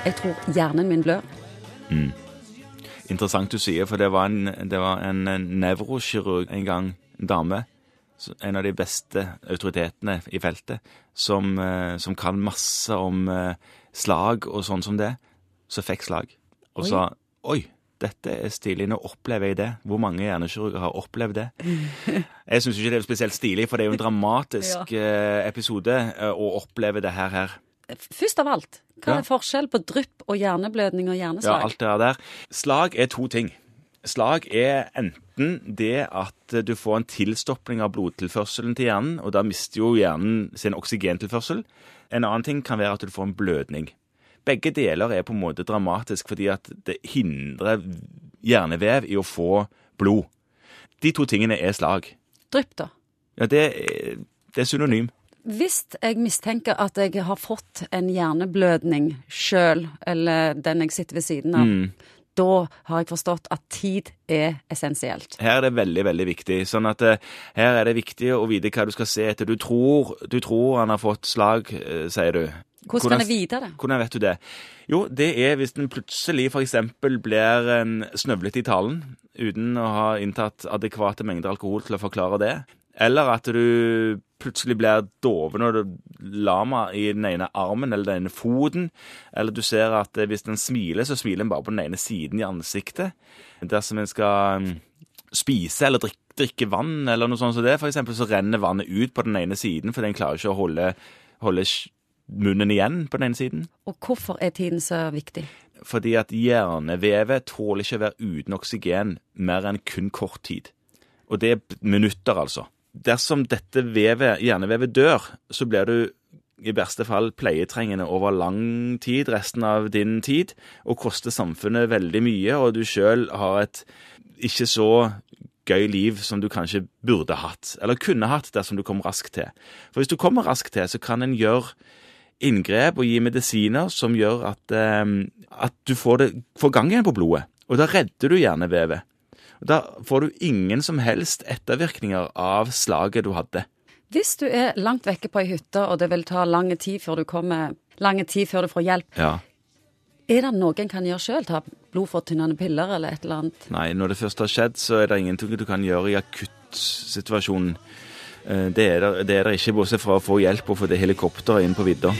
Jeg tror hjernen min blør. Interessant du sier, for det var en, det var en nevrokirurg en gang, en dame, en av de beste autoritetene i feltet, som, eh, som kan masse om eh, slag og sånn som det, som fikk slag. Og Oi. sa oi, dette er stilig, nå opplever jeg det. Hvor mange hjernekirurger har opplevd det? Jeg syns ikke det er spesielt stilig, for det er jo en dramatisk ja. episode eh, å oppleve det her. her. Først av alt, hva Ja. er forskjell på drypp og hjerneblødning og Ja, hjerneslag? alt det der. Slag er to ting. Slag er enten det at du får en tilstopping av blodtilførselen til hjernen, og da mister jo hjernen sin oksygentilførsel. En annen ting kan være at du får en blødning. Begge deler er på en måte dramatisk fordi at det hindrer hjernevev i å få blod. De to tingene er slag. Drypp, da. Ja, det det er synonym. Hvis jeg mistenker at jeg har fått en hjerneblødning sjøl, eller den jeg sitter ved siden av, Mm. da har jeg forstått at tid er essensielt. Her er det veldig, veldig viktig. Sånn at uh, her er det viktig å vite hva du skal se etter. Du tror, du tror han har fått slag, uh, sier du. Hvordan kan jeg vite det? Hvordan vet du det? Jo, det er hvis den plutselig eksempel blir en snøvlet i talen, uten å ha inntatt adekvate mengder alkohol til å forklare det. Eller at du plutselig blir doven og du lama i den ene armen eller den ene foten. Eller du ser at eh, hvis den smiler, så smiler den bare på den ene siden i ansiktet. Dersom en skal mm, spise eller drikke, drikke vann eller noe sånt som det, for eksempel, så renner vannet ut på den ene siden, for den klarer ikke å holde, holde munnen igjen på den ene siden. Og hvorfor er tiden så viktig? Fordi at hjernevevet tåler ikke å være uten oksygen mer enn kun kort tid. Og det er minutter, altså. Dersom dette vevet, hjernevevet dør, så blir du i verste fall pleietrengende over lang tid, resten av din tid, og koster samfunnet veldig mye, og du sjøl har et ikke så gøy liv som du kanskje burde hatt, eller kunne hatt dersom du kom raskt til. For hvis du kommer raskt til, så kan en gjøre inngrep og gi medisiner som gjør at, eh, at du får, det, får gang igjen på blodet. Og da redder du hjernevevet. Da får du ingen som helst ettervirkninger av slaget du hadde. Hvis du er langt vekke på ei hytte, og det vil ta lang tid før du kommer Lange tid før du får hjelp. Ja. Er det noe en kan gjøre sjøl? Ta blodfortynnende piller eller et eller annet? Nei, når det først har skjedd, så er det ingenting du kan gjøre i akuttsituasjonen. Eh, Det er det, det er det ikke, bortsett fra å få hjelp og få det helikopteret inn på vidda.